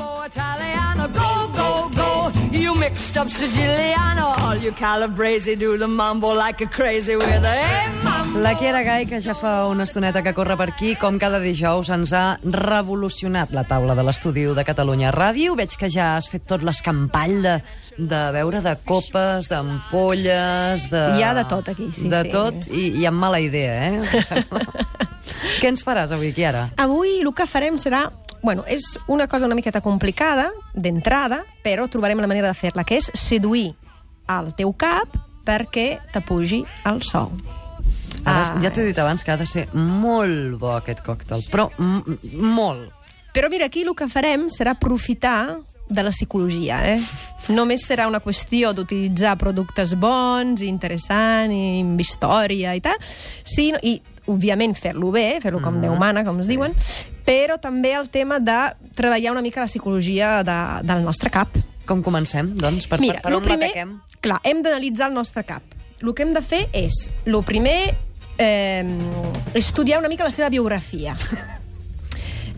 Italiano, go, go, go. You mixed up Siciliano, all you Calabrese do the mambo like a crazy with a hey, mambo. La Kiera Gai, que ja fa una estoneta que corre per aquí, com cada dijous ens ha revolucionat la taula de l'estudi de Catalunya Ràdio. Veig que ja has fet tot l'escampall de, de veure de copes, d'ampolles, de... Hi ha de tot aquí, sí, De sí. tot, i, i amb mala idea, eh? Què ens faràs avui, Kiara? Avui el que farem serà... Bueno, és una cosa una miqueta complicada, d'entrada, però trobarem la manera de fer-la, que és seduir al teu cap perquè t'apugi el sou. Ah, ja t'ho he dit abans que ha de ser molt bo aquest còctel, però molt. Però mira, aquí el que farem serà aprofitar de la psicologia, eh? Només serà una qüestió d'utilitzar productes bons, interessants, i amb història i tal, sí, i, òbviament, fer-lo bé, fer-lo com Mhm. Déu mana, com es diuen, però també el tema de treballar una mica la psicologia de, del nostre cap. Com comencem, doncs? Per, Mira, per, per on primer, l'ataquem? clar, hem d'analitzar el nostre cap. El que hem de fer és, el primer, eh, estudiar una mica la seva biografia.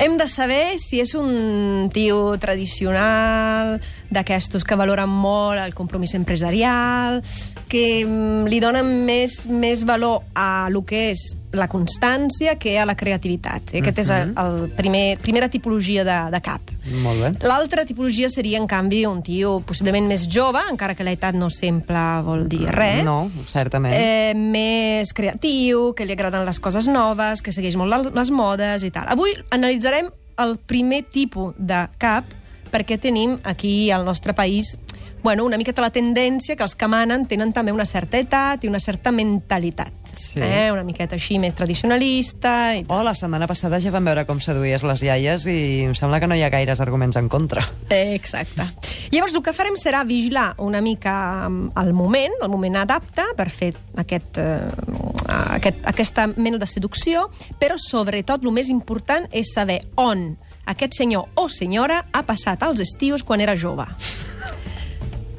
Hem de saber si és un tio tradicional, d'aquestos que valoren molt el compromís empresarial, que mm, li donen més, més valor a lo que és la constància que a la creativitat. Aquest és el, el primer, primera tipologia de, de cap. Molt bé. L'altra tipologia seria, en canvi, un tio possiblement més jove, encara que l'edat no sempre vol dir res. No, certament. Eh, més creatiu, que li agraden les coses noves, que segueix molt les modes i tal. Avui analitzarem el primer tipus de cap perquè tenim aquí al nostre país bueno, una miqueta la tendència que els que manen tenen també una certa edat i una certa mentalitat. Sí. Eh? Una miqueta així més tradicionalista i tal. Oh, la setmana passada ja vam veure com seduïes les iaies i em sembla que no hi ha gaires arguments en contra. Eh, Exacte. Llavors, el que farem serà vigilar una mica mm, el moment, el moment adapte per fer aquest, eh, aquest, aquesta mena de seducció, però sobretot el més important és saber on aquest senyor o senyora ha passat els estius quan era jove.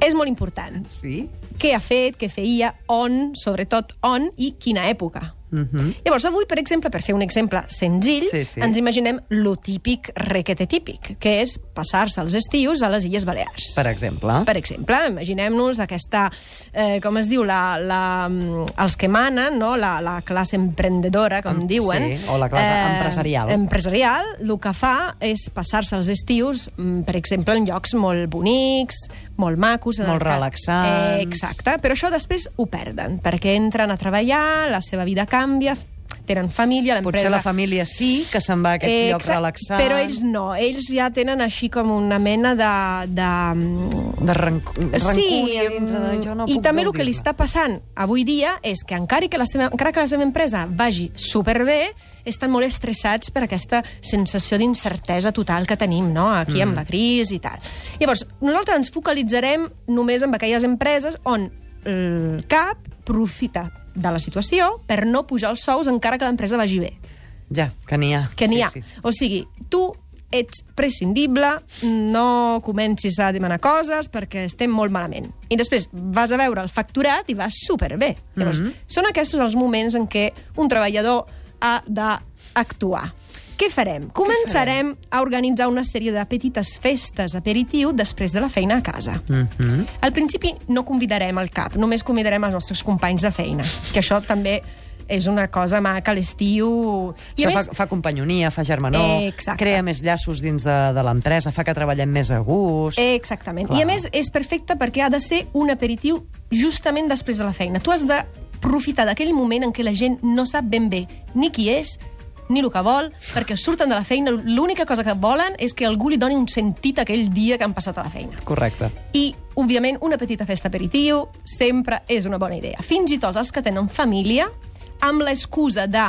és molt important. Sí? Què ha fet, què feia, on, sobretot on i quina època. Mm -hmm. Llavors, avui, per exemple, per fer un exemple senzill, Sí, sí. ens imaginem lo típic requete típic, que és passar-se els estius a les Illes Balears. Per exemple. Per exemple, imaginem-nos aquesta, eh, com es diu, la, la, mm, els que manen, no? la, la classe emprendedora, com Em- diuen. Eh, sí, o la classe empresarial. Empresarial, el que fa és passar-se els estius, mm, per exemple, en llocs molt bonics, molt macos. Molt que- relaxants. Eh, exacte, però això després ho perden, perquè entren a treballar, la seva vida canvia, tenen família, l'empresa... Potser la família sí, que se'n va a aquest lloc exacte, relaxant. Però ells no, ells ja tenen així com una mena de... de De ranc rancúnia dintre de jo no i també el que li està passant avui dia és que encara que la seva, encara que la seva empresa vagi superbé, estan molt estressats per aquesta sensació d'incertesa total que tenim no? aquí mm. amb la crisi i tal. Llavors, nosaltres ens focalitzarem només en aquelles empreses on el cap profita de la situació per no pujar els sous encara que l'empresa vagi bé Ja, que n'hi ha. que n'hi sí, ha. Sí. O sigui, tu ets prescindible, no comencis a demanar coses perquè estem molt malament. I després vas a veure el facturat i va superbé. Llavors, mm -hmm. són aquests els moments en què un treballador ha d'actuar. Què farem? Començarem a organitzar una sèrie de petites festes aperitiu després de la feina a casa. Mm -hmm. Al principi no convidarem el cap, només convidarem els nostres companys de feina, que això també és una cosa maca a l'estiu. I Això més, fa, fa companyonia, fa germanor, Eh, exacte. crea més llaços dins de, de l'empresa, fa que treballem més a gust... Eh, Exactament. Clar. I a més és perfecte perquè ha de ser un aperitiu justament després de la feina. Tu has d'aprofitar d'aquell moment en què la gent no sap ben bé ni qui és, ni el que vol, perquè surten de la feina, l'única cosa que volen és que algú li doni un sentit aquell dia que han passat a la feina. Correcte. I, òbviament, una petita festa aperitiu sempre és una bona idea. Fins i tot els que tenen família, amb l'excusa de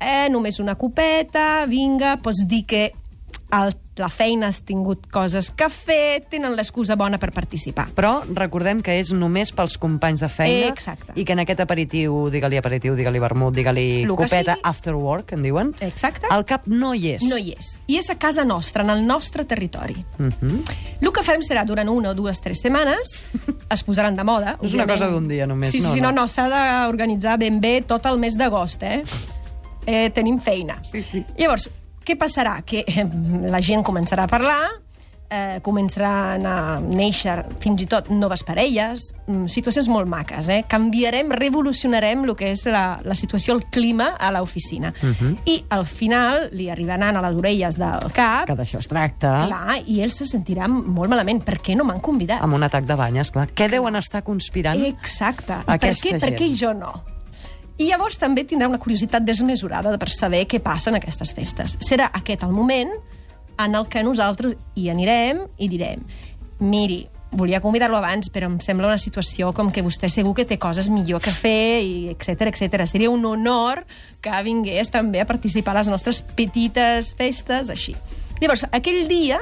eh, només una copeta, vinga, pots dir que el, la feina has tingut coses que fer, tenen l'excusa bona per participar. Però recordem que és només pels companys de feina Exacte. i que en aquest aperitiu, digue-li aperitiu, digue-li vermut, digue-li copeta, sigui. after work, en diuen, Exacte. el cap no hi és. No hi és. I és a casa nostra, en el nostre territori. Uh -huh. El que farem serà, durant una o dues, tres setmanes, es posaran de moda. És una cosa d'un dia només, Sí, no, sí, sí, no, no. no, s'ha d'organitzar ben bé tot el mes d'agost, eh? eh? Tenim feina. Sí, sí. Llavors, què passarà? Que eh, la gent començarà a parlar, eh, començaran a néixer fins i tot noves parelles, mm, situacions molt maques. Eh? Canviarem, revolucionarem el que és la, la situació, el clima a l'oficina. Uh -huh. I al final li arribaran a les orelles del cap... Que d'això es tracta. Clar, i ells se sentiran molt malament. Per què no m'han convidat? Amb un atac de banyes, clar. Què deuen estar conspirant Exacte. I per aquesta què, per gent? què jo no? I llavors també tindrà una curiositat desmesurada per saber què passa en aquestes festes. Serà aquest el moment en el que nosaltres hi anirem i direm miri, volia convidar-lo abans, però em sembla una situació com que vostè segur que té coses millor que fer, i etc etc. Seria un honor que vingués també a participar a les nostres petites festes, així. Llavors, aquell dia,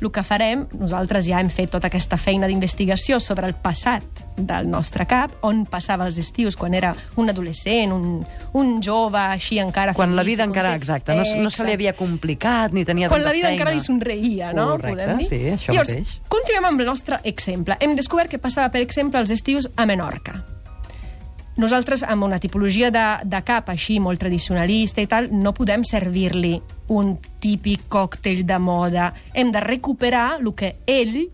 el que farem, nosaltres ja hem fet tota aquesta feina d'investigació sobre el passat del nostre cap, on passava els estius quan era un adolescent, un, un jove així encara... Quan la feliç i vida encara, exacte, no, no se li havia complicat ni tenia quan tanta la vida feina. encara li somreia, no? Correcte, Podem dir? sí, això Llavors, mateix. continuem amb el nostre exemple. Hem descobert que passava, per exemple, els estius a Menorca. Nosaltres, amb una tipologia de, de cap així molt tradicionalista i tal, no podem servir-li un típic còctel de moda. Hem de recuperar el que ell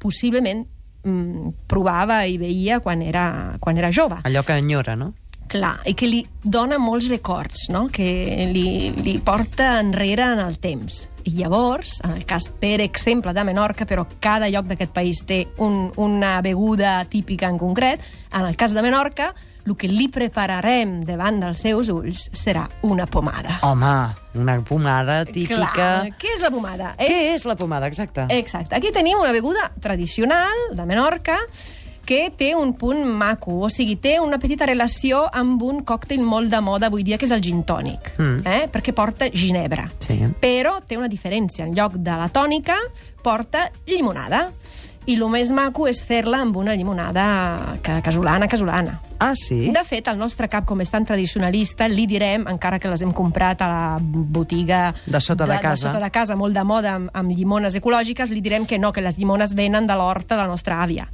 possiblement mm, provava i veia quan era, quan era jove. Allò que enyora, no? Clar, i que li dona molts records, no? que li, li porta enrere en el temps. I llavors, en el cas, per exemple, de Menorca, però cada lloc d'aquest país té un, una beguda típica en concret, en el cas de Menorca, el que li prepararem davant dels seus ulls serà una pomada. Home, una pomada típica... Clar, què és la pomada? Què és la pomada, exacte? Exacte. Aquí tenim una beguda tradicional de Menorca que té un punt maco, o sigui, té una petita relació amb un còctel molt de moda avui dia, que és el gin tònic, Mm. eh? perquè porta ginebra. Sí. Però té una diferència. En lloc de la tònica, porta llimonada. I el més maco és fer-la amb una llimonada ca- casolana, casolana. Ah, sí? De fet, el nostre cap, com és tan tradicionalista, li direm, encara que les hem comprat a la botiga De sota de casa. de sota de casa, molt de moda, amb, amb llimones ecològiques, li direm que no, que les llimones venen de l'horta de la nostra àvia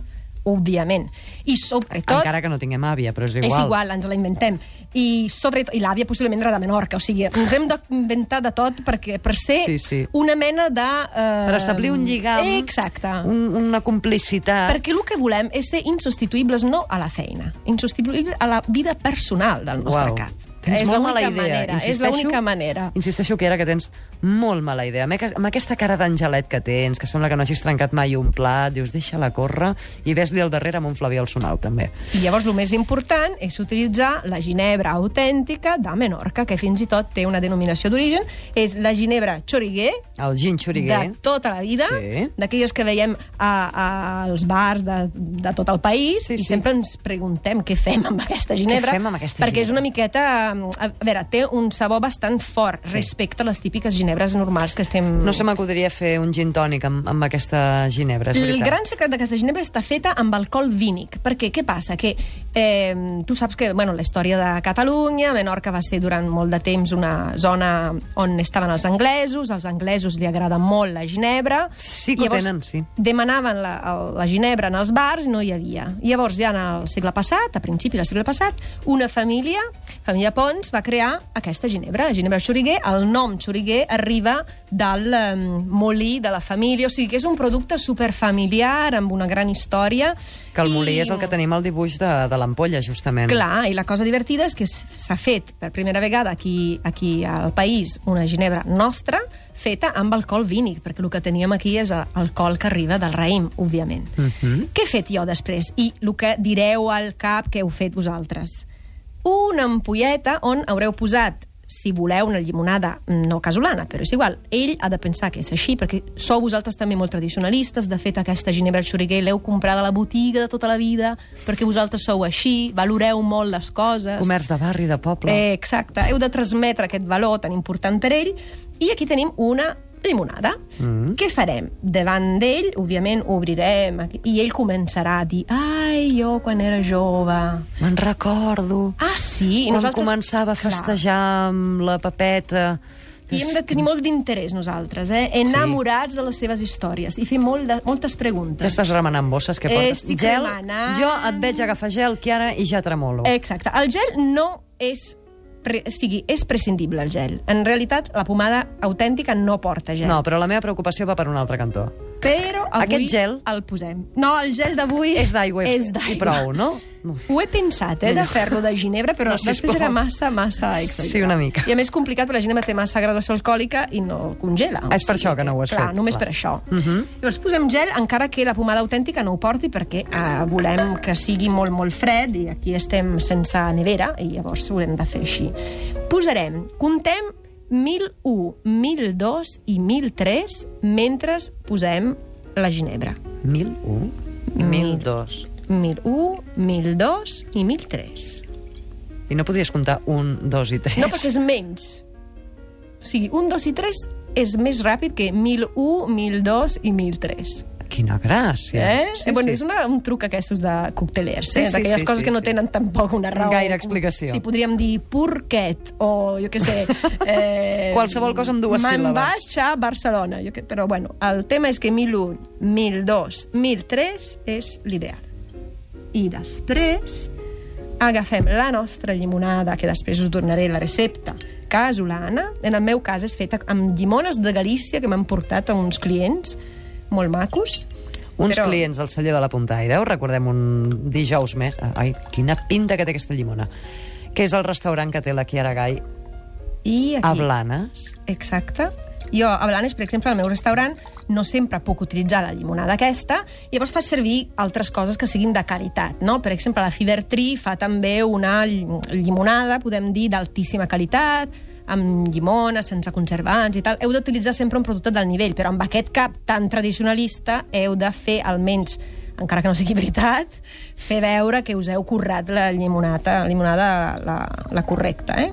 òbviament. I sobretot... Encara que no tinguem àvia, però és igual. És igual, ens la inventem. I, sobretot, i l'àvia possiblement era de Menorca, o sigui, ens hem d'inventar de tot perquè, per ser Sí, sí. una mena de... Eh, Per establir un lligam, Exacte. un, una complicitat... Perquè el que volem és ser insubstituïbles no a la feina, insubstituïbles a la vida personal del nostre Uau. cap. Tens és molt mala idea. manera, és l'única manera. Insisteixo que era que tens molt mala idea. Amb aqu- Amb aquesta cara d'angelet que tens, que sembla que no hagis trencat mai un plat, dius, deixa-la córrer, i ves-li al darrere amb un flavi al sonau, també. I llavors el més important és utilitzar la ginebra autèntica de Menorca, que fins i tot té una denominació d'origen, és la ginebra xoriguer, El gin xuriguer. de tota la vida, Sí. d'aquelles que veiem a, a, als bars de, de tot el país, Sí, i sí. sempre ens preguntem què fem amb aquesta ginebra, fem amb aquesta perquè és ginebra? una miqueta... A veure, té un sabor bastant fort Sí. respecte a les típiques ginebres normals que estem... No se m'acudiria fer un gin tònic amb, amb aquesta ginebra, és El veritat. gran secret d'aquesta ginebra està feta amb alcohol vínic. Perquè què passa? Que eh, tu saps que bueno, la història de Catalunya, Menorca va ser durant molt de temps una zona on estaven els anglesos, als anglesos li agrada molt la ginebra. Sí que Llavors, tenen, sí. Demanaven la, el- la ginebra en els bars i no hi havia. Llavors, ja en el segle passat, a principi del segle passat, una família, família Pons, va crear aquesta ginebra, ginebra xuriguer. El nom xuriguer arriba del eh, molí de la família, o sigui que és un producte superfamiliar, amb una gran història. Que el molí I- és el que tenim al dibuix de, de l'ampolla, justament. Clar, i la cosa divertida és que s'ha fet per primera vegada aquí, aquí al país una ginebra nostra feta amb alcohol vínic, perquè el que teníem aquí és alcohol que arriba del raïm, òbviament. Mhm. Què he fet jo després? I el que direu al cap que heu fet vosaltres. Una ampolleta on haureu posat si voleu una llimonada no casolana, però és igual. Ell ha de pensar que és així, perquè sou vosaltres també molt tradicionalistes. De fet, aquesta ginebra xuriguer l'heu comprada a la botiga de tota la vida, perquè vosaltres sou així, valoreu molt les coses. Comerç de barri, de poble. Eh, exacte. Heu de transmetre aquest valor tan important per ell. I aquí tenim una limonada. Mm. Què farem? Davant d'ell, òbviament, obrirem i ell començarà a dir ai, jo quan era jove... Me'n recordo. Ah, sí? I Quan nosaltres... començava a Clar. festejar amb la papeta... I hem de tenir molt d'interès nosaltres, eh? enamorats de les seves històries i fer molt de, moltes preguntes. Ja estàs remenant bosses, que portes estic gel. remenant. Jo et veig agafar gel, Chiara, i ja tremolo. Exacte. El gel no és... Pre, o sigui, és prescindible el gel. En realitat, la pomada autèntica no porta gel. No, però la meva preocupació va per un altre cantó. Però avui Aquest gel? el posem. No, el gel d'avui És d'aigua és i d'aigua. prou, no? Ho he pensat, eh, de fer-lo de ginebra, però No, després sisplau. era massa, massa exagerat. Sí, una mica. I a més complicat, perquè la ginebra té massa graduació alcohòlica i no congela. Ah, és per això que no ho has clar, fet, Només clar. per això. Mhm. Uh -huh. Llavors posem gel, encara que la pomada autèntica no ho porti, perquè eh, volem que sigui molt, molt fred, i aquí estem sense nevera, i llavors ho hem de fer així. Posarem, contem 1001, 1002 i 1003 mentre posem la ginebra. 1001, 1002... 1001, 1002 i 1003. I no podries comptar un, dos i tres? No, perquè és menys. O sigui, un, dos i tres és més ràpid que 1001, 1002 i 1003. Quina gràcia. Eh? Sí, eh bueno, sí. És una, un truc aquests de coctelers, Sí, eh? sí, d'aquelles sí, coses sí, que no sí. tenen tampoc una raó. Gaire explicació. Sí, podríem dir purquet o, jo què sé... Eh, Qualsevol cosa amb dues Me'n síl·labes. vaig a Barcelona. Jo que, però, bueno, el tema és que 1001, 1002, 1003 és l'ideal. I després agafem la nostra llimonada, que després us donaré la recepta, casolana. En el meu cas és feta amb llimones de Galícia que m'han portat a uns clients molt macos. Uns Però- clients al celler de la Puntaire, ho recordem un dijous més. Ai, quina pinta que té aquesta llimona. Que és el restaurant que té la Chiara Gai I aquí, a Blanes. Exacte. Jo, a Blanes, per exemple, al meu restaurant, no sempre puc utilitzar la llimonada aquesta, i llavors faig servir altres coses que siguin de qualitat, no? Per exemple, la Fiber Tree fa també una lli- llimonada, podem dir, d'altíssima qualitat, amb llimona, sense conservants i tal. Heu d'utilitzar sempre un producte del nivell, però amb aquest cap tan tradicionalista heu de fer almenys encara que no sigui veritat, fer veure que us heu currat la llimonada, limonada la, la correcta, eh?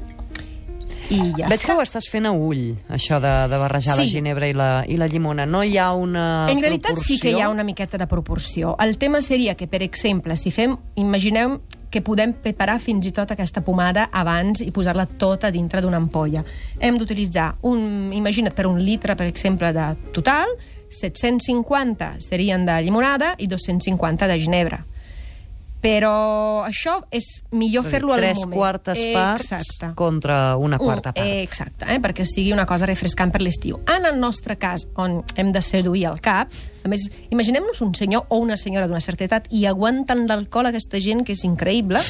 I ja Veig està. que ho estàs fent a ull, això de, de barrejar la Sí. ginebra i la, i la llimona. No hi ha una En realitat proporció? sí que hi ha una miqueta de proporció. El tema seria que, per exemple, si fem... Imagineu que podem preparar fins i tot aquesta pomada abans i posar-la tota dintre d'una ampolla. Hem d'utilitzar, un, imagina't, per un litre, per exemple, de total, 750 serien de llimonada i 250 de ginebra. Però això és millor fer-lo al tres moment. quartes parts Exacte. contra una quarta part. Exacte, eh? perquè sigui una cosa refrescant per l'estiu. En el nostre cas, on hem de seduir el cap, a més, imaginem-nos un senyor o una senyora d'una certa edat i aguanten l'alcohol aquesta gent, que és increïble.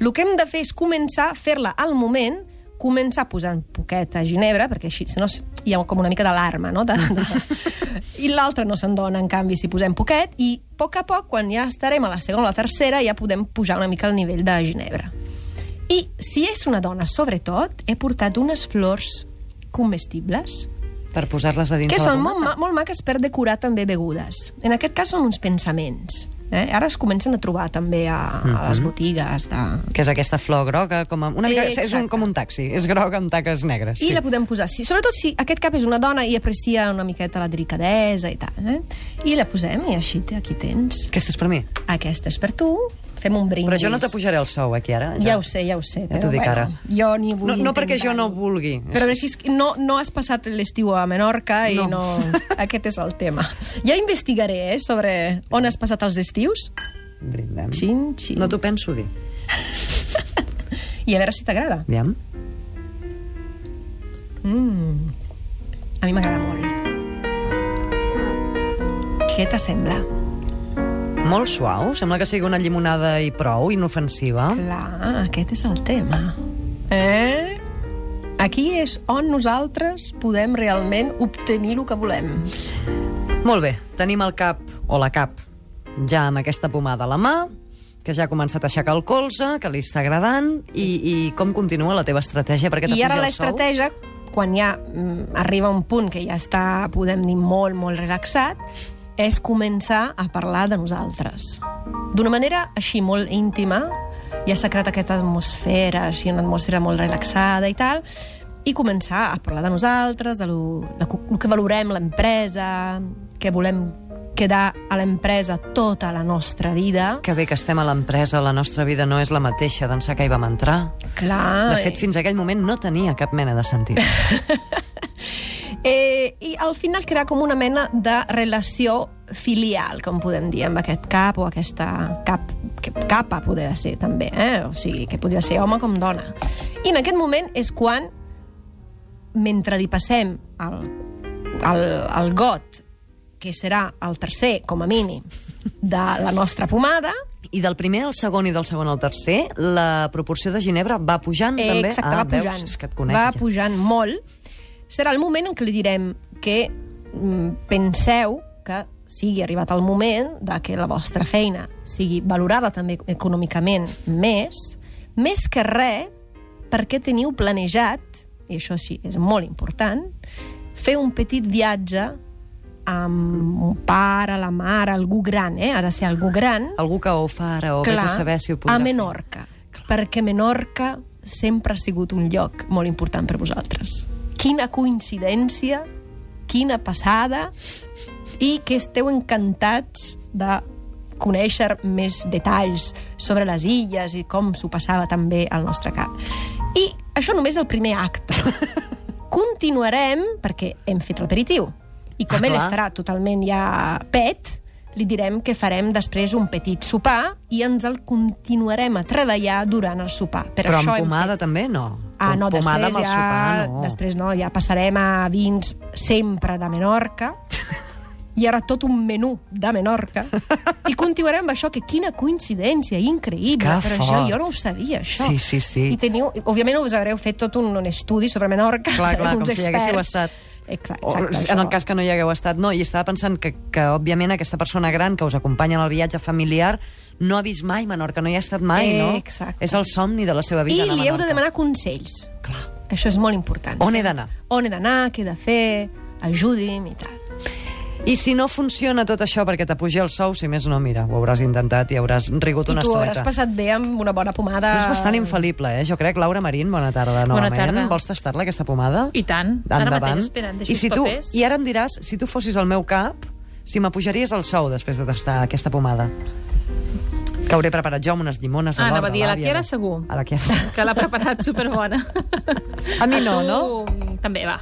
El que hem de fer és començar a fer-la al moment, començar posant poqueta ginebra, perquè així, si no, hi ha com una mica d'alarma, no? De, de... I l'altre no se'n dona, en canvi, si posem poquet, i a poc a poc, quan ja estarem a la segona o la tercera, ja podem pujar una mica el nivell de ginebra. I si és una dona, sobretot, he portat unes flors comestibles, Per posar-les a dins que de la són molt, ma molt maques per decorar també begudes. En aquest cas són uns pensaments. Eh? Ara es comencen a trobar també a, a les botigues. De... Que és aquesta flor groga, com a, una mica, és un, Exacte. com un taxi, és groga amb taques negres. I la podem posar, sí, sobretot si aquest cap és una dona i aprecia una miqueta la delicadesa i tal. Eh? I la posem i així te- aquí tens. Aquesta és per mi. Aquesta és per tu. Fem un brindis. Però jo no t'apujaré el sou, aquí, ara. Ja ho sé, ja ho sé. Ja t'ho dic ara. Jo ni vull No, no perquè jo no vulgui. Però és que no, no has passat l'estiu a Menorca i No. no. Aquest és el tema. Ja investigaré eh, sobre on has passat els estius Brindem. Xin, xin. No t'ho penso dir. i a veure si t'agrada. Aviam. Mm. A mi m'agrada molt. Què t'assembla? Molt suau, sembla que sigui una llimonada i prou, inofensiva. Clar, aquest és el tema. Eh? Aquí és on nosaltres podem realment obtenir el que volem. Molt bé, tenim el cap, o la cap, ja amb aquesta pomada a la mà, que ja ha començat a aixecar el colze, que li està agradant, i, i com continua la teva estratègia perquè I ara l'estratègia, quan ja mm, arriba un punt que ja està, podem dir, molt, molt relaxat, és començar a parlar de nosaltres. D'una manera així molt íntima, ja s'ha creat aquesta atmosfera, així una atmosfera molt relaxada i tal, i començar a parlar de nosaltres, de lo, de lo que valorem l'empresa, que volem quedar a l'empresa tota la nostra vida. Que bé que estem a l'empresa, la nostra vida no és la mateixa d'ençà que hi vam entrar. Clar, De fet, fins aquell moment no tenia cap mena de sentit. Eh, I al final crear com una mena de relació filial, com podem dir, amb aquest cap o aquesta cap, que, capa, poder ser també, eh? o sigui, que podria ser home com dona. I en aquest moment és quan, mentre li passem el, el, el got que serà el tercer, com a mínim, de la nostra pomada, I del primer al segon i del segon al tercer, la proporció de ginebra va pujant Eh, també? Exacte, ah, va pujant. Veus? És que et conec, va ja. pujant molt. Serà el moment en què li direm que mm, penseu que sigui arribat el moment de que la vostra feina sigui valorada també econòmicament més, més que res perquè teniu planejat, i això sí, és molt important, fer un petit viatge amb un pare, la mare, algú gran, eh? ha de ser algú gran, Algú que ho fa ara, o vés a saber si ho podrà a fer. Menorca, perquè Menorca sempre ha sigut un lloc molt important per vosaltres. Quina coincidència, quina passada, i que esteu encantats de conèixer més detalls sobre les illes i com s'ho passava també al nostre cap. I això només és el primer acte. Continuarem, perquè hem fet l'aperitiu, i com Ah, ell clar. estarà totalment ja pet, li direm que farem després un petit sopar i ens el continuarem a treballar durant el sopar. Per Però això amb pomada fet... també, no? Ah, no, pomada després amb el ja, sopar, no. després no, ja passarem a vins sempre de Menorca i ara tot un menú de Menorca i continuarem amb això, que quina coincidència increïble, Que però això fort. jo no ho sabia, això. Sí, sí, sí. I teniu, òbviament us haureu fet tot un, un estudi sobre Menorca, Clar, clar, uns com si hi haguéssiu experts. estat. Eh, clar, O, exacte, en el això. cas que no hi hagueu estat, no, i estava pensant que, que òbviament, aquesta persona gran que us acompanya en el viatge familiar no ha vist mai Menorca, no hi ha estat mai, Eh, no? exacte. És el somni de la seva vida, I anar a li heu de demanar consells. Clar. Això és molt important. On sí. he d'anar? On he d'anar, què he de fer, ajudi'm i tal. I si no funciona tot això perquè t'apugi el sou, si més no, mira, ho hauràs intentat i hauràs rigut I una tu hauràs estoneta. passat bé amb una bona pomada... Tu és bastant infal·lible, eh? Jo crec. Laura Marín, bona tarda novament. tarda. Vols tastar-la, aquesta pomada? I tant. Ara Endavant. mateix, espera, deixo I, si els tu, papers. I ara em diràs, si tu fossis al meu cap, si m'apujaries el sou després de tastar aquesta pomada. Que hauré preparat jo amb unes llimones a Ah, l'hora. anava a dir, a la. Chiara segur. A la Chiara segur. Que l'ha preparat superbona. A mi no, tu, no? També, va.